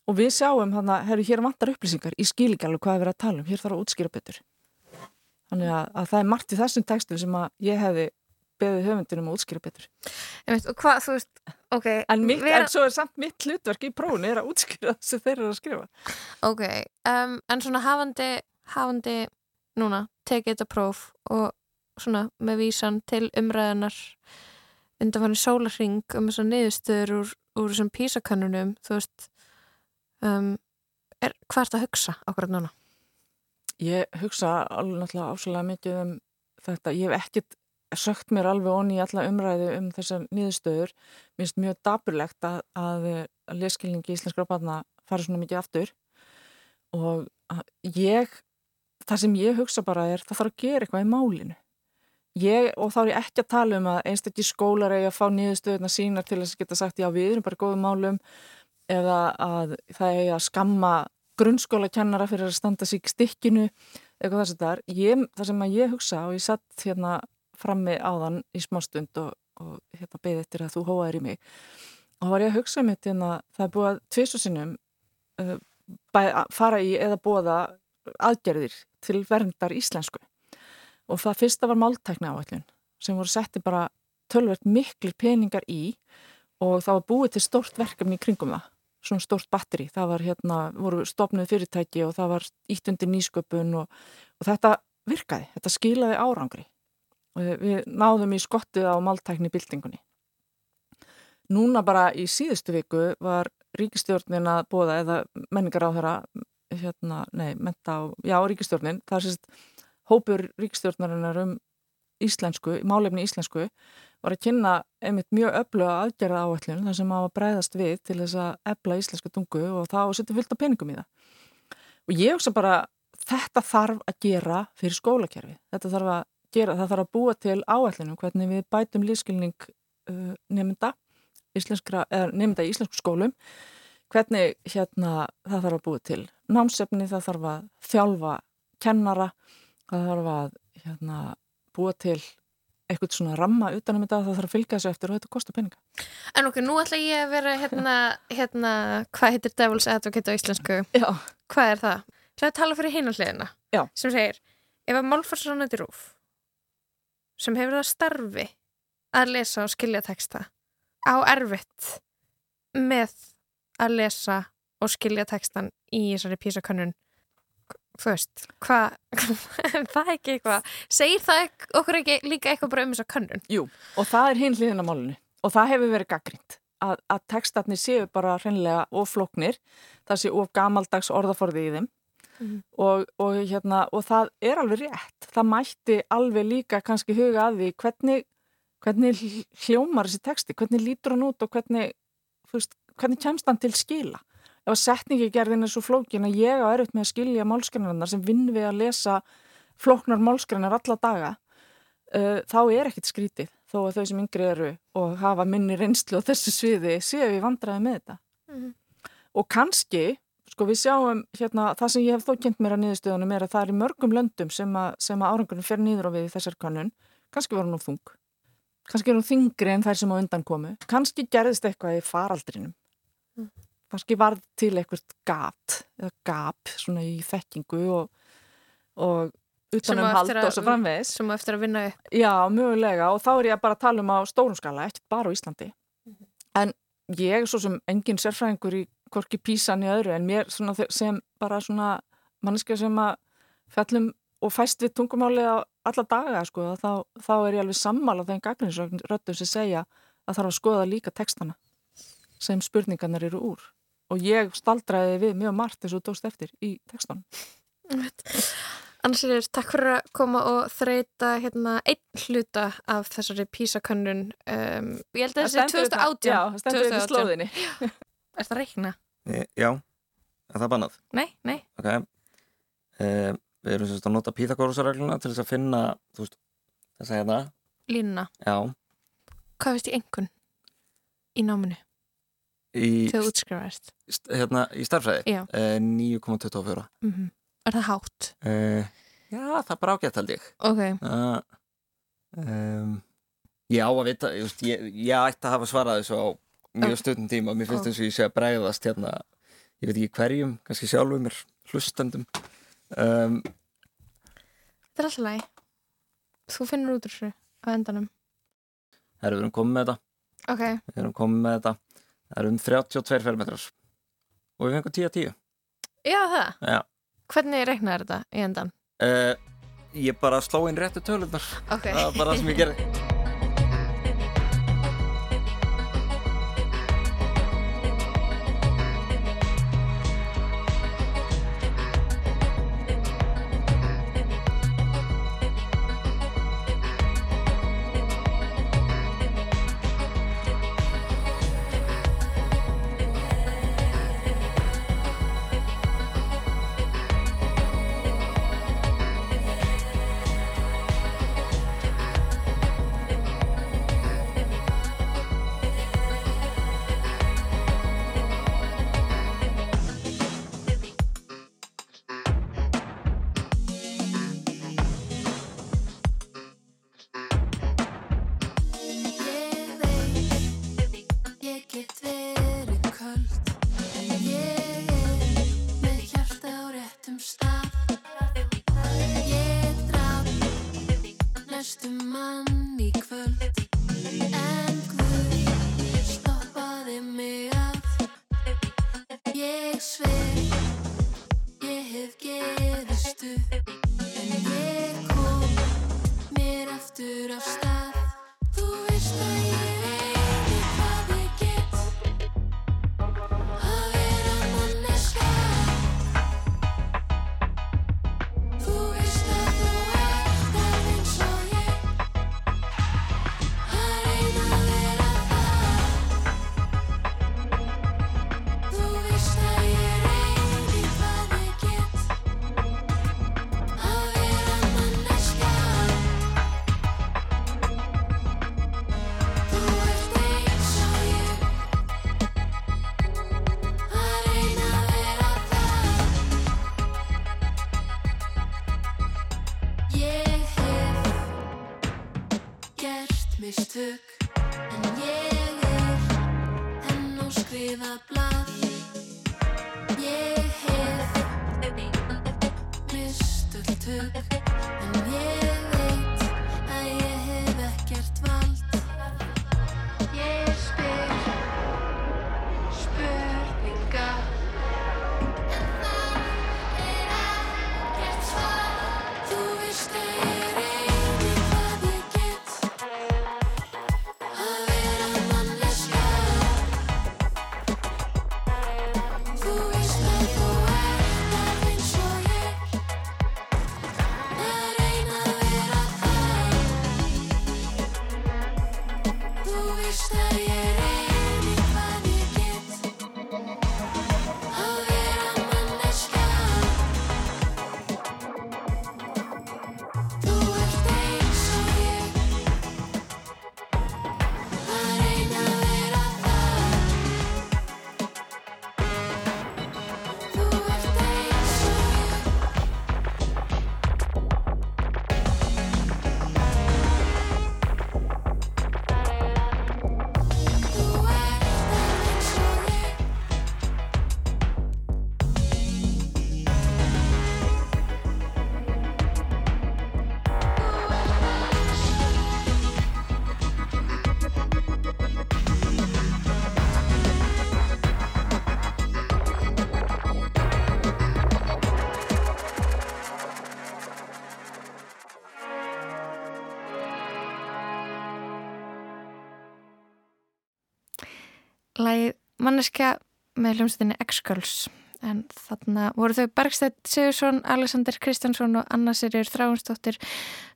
Og við sjáum þannig að, herru, hér vantar upplýsingar í skilíkjalu hvað við erum að tala um, hér þarf að útskýra betur. Þannig að, að það er margt í þessum textum sem að ég hefði beðið höfundinum að útskýra betur. Veit, hvað, veist, ok. En, mitt, vera... en svo er samt mitt hlutverk í prófunu er að útskýra það sem þeir eru að skrifa. Ok, um, en svona hafandi, hafandi núna, tekið þetta próf og svona með vísan til umræðanar undan fannig sólarring um þessar niðurstöður úr, úr þessum písakannunum, þú veist, um, er, hvað ert að hugsa ákveðat núna? Ég hugsa alveg náttúrulega áslulega mikið um þetta, ég hef ekkert sökt mér alveg onni í alla umræðu um þessar nýðustöður, mér finnst mjög daburlegt að, að, að leskilningi í Íslenskra barna fara svona mikið aftur. Og ég það sem ég hugsa bara er það þarf að gera eitthvað í málinu. Ég, og þá er ég ekki að tala um að einstaklega skólar eigi að fá nýðustöðuna sína til þess að geta sagt já við erum bara góðum málum eða að það er að skamma grunnskóla kennara fyrir að standa sig stikkinu eitthvað þess að það er ég, það sem að ég hugsa og ég satt hérna frammi áðan í smá stund og, og hérna beði eftir að þú hóaðir í mig og var ég að hugsa mitt hérna það er búið að tvisu sinnum uh, fara í eða bóða aðgerðir til verndar íslensku. Og það fyrsta var máltækna áallin sem voru setti bara tölvert miklir peningar í og það var búið til stórt verkefni í kringum það svona stórt batteri, það var hérna voru stopnuð fyrirtæki og það var ítt undir nýsköpun og, og þetta virkaði, þetta skilaði árangri. Og við náðum í skottið á máltækni bildingunni Núna bara í síðustu viku var ríkistjórnin að bóða eða menningar á þeirra hérna, nei, menta á, já, ríkistjórnin það er sérst hópur ríkistjórnarinnar um íslensku, málefni íslensku var að kynna einmitt mjög öfluga aðgerða áallun þar sem maður breyðast við til þess að ebla íslenska tungu og þá setja fullt af peningum í það. Og ég hugsa bara þetta þarf að gera fyrir skólakerfi. Þetta þarf að gera, það þarf að búa til áallunum hvernig við bætum lífskilning uh, nefnda, nefnda í íslensku skólum hvernig hérna það þarf að búa til námsefni, það þarf að þjálfa kennara, það þarf að hérna, búa til eitthvað svona ramma utanum þetta það þarf að fylgja þessu eftir og þetta kostar peninga. En ok, nú ætla ég að vera hérna, hérna hvað heitir Devil's Advocate á íslensku? Já. Hvað er það? Það er að tala fyrir hinanliðina. Já. Sem segir, ef að málfarsránandi rúf sem hefur það starfi að lesa og skilja texta á erfitt með að lesa og skilja textan í þessari písakönnun þú veist, hvað það er ekki eitthvað, segir það ek, okkur ekki líka eitthvað bara um þessa könnun? Jú, og það er hinn hliðin á málunni og það hefur verið gaggrind að, að textatni séu bara hreinlega ofloknir, það sé of gamaldags orðaforði í þeim. Mm. og, og, hérna, og það er alveg rétt, það mætti alveg líka kannski huga að því hvernig, hvernig hljómar þessi texti, hvernig lítur hann út og hvernig, veist, hvernig kemst hann til skila ef að setningigerðin er svo flókin að ég á erfitt með að skilja málskrænarinnar sem vinn við að lesa flóknar málskrænar alla daga uh, þá er ekkit skrítið þó að þau sem yngri eru og hafa minni reynslu á þessu sviði séu við vandraði með þetta. Mm -hmm. og kannski sko við sjáum hérna það sem ég hef þó kynnt mér að niðurstöðunum er að það er í mörgum löndum sem að, sem að árangurinn fer nýður á við í þessar kannun kannski var hún á þung. Kannski er hún þingri en þær sem á undan komu. Kannski gerðist eitthvað í faraldrinum. Mm kannski varð til eitthvað gat eða gap svona í þekkingu og, og utanum hald og svo framvegs sem eftir að vinna upp. Já, mögulega og þá er ég bara að tala um á stórum skala, ekkert bara á Íslandi. Mm -hmm. en ég er svo sem engin sérfræðingur í korki písan í öðru en mér sem bara svona manneska sem að fellum og fæst við tungumálið á alla daga sko, þá, þá er ég alveg sammála þegar gagninsröttum sem segja að þarf að skoða líka textana sem spurningarnar eru úr og ég staldraði við mjög margt eins og dóst eftir í textunum. Ansir, takk fyrir að koma og þreita hérna, einn hluta af þessari písakönnun. Um, ég held að þessi er 2018. Já, það stendur yfir slóðinni. Er það reikna? E, já, er það bannað? Nei, nei. Ok, e, við erum sérst að nota Pythagoras-regluna til þess að finna, þú veist, þess að hérna. Línuna? Já. Hvað veist ég engun í náminu? Þegar þú útskrifaðist? Hérna í starfræði? Já. Eh, 9,24. Mm -hmm. Er það hátt? Eh, já, það er bara ágætt held ég. Ok. Uh, um, ég á að vita, ég, ég, ég ætti að hafa svarað þessu á mjög stundum tíma. Mér finnst þess að ég sé að bregðast hérna, ég veit ekki hverjum, kannski sjálfuð mér, hlustendum. Um, þetta er alltaf læg. Þú finnur út úr þessu á endanum. Það eru við erum komið með þetta. Ok. Við erum komið með þetta. Það eru um 32 fermetrar og við fengum 10-10. Já það? Já. Hvernig reiknaði þetta í endan? Uh, ég bara sló inn réttu tölunar. Ok. Það var bara það sem ég gerði. svið Ég hef gefist upp. Manneskja með hljómsveitinni X-Girls en þarna voru þau Bergstedt Sigursson, Alexander Kristjánsson og Anna Sirjur Þráinsdóttir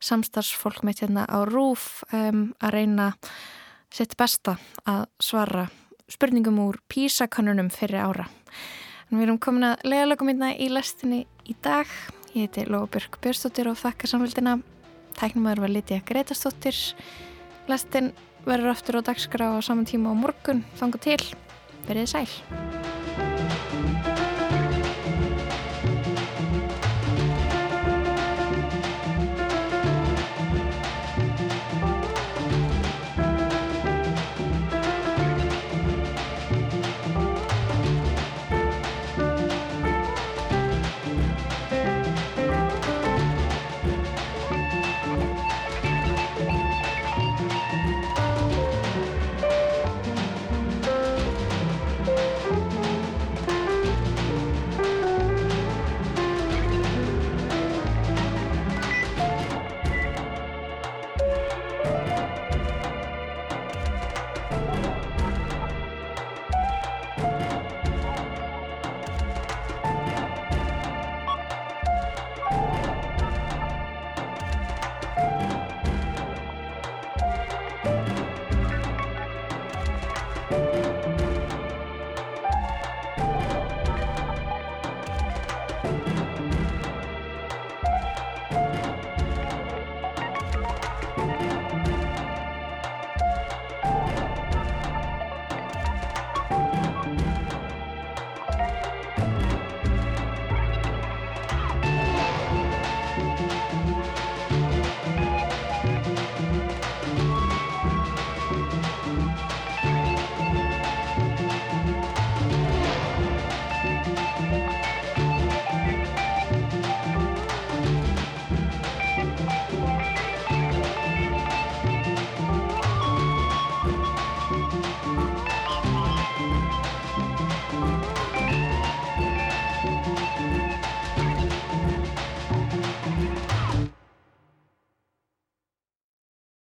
samstarfsfólk mitt hérna á RÚF um, að reyna sitt besta að svara spurningum úr písakönnunum fyrir ára. En við erum komin að leiðalögum hérna í lestinni í dag. Ég heiti Lóabjörg Björnsdóttir og þakka samfélgina. Tæknumöður var Lítiða Gretastóttir. Lestin verður aftur á dagskrá á saman tíma á morgun. Þanga til. Verið sæl.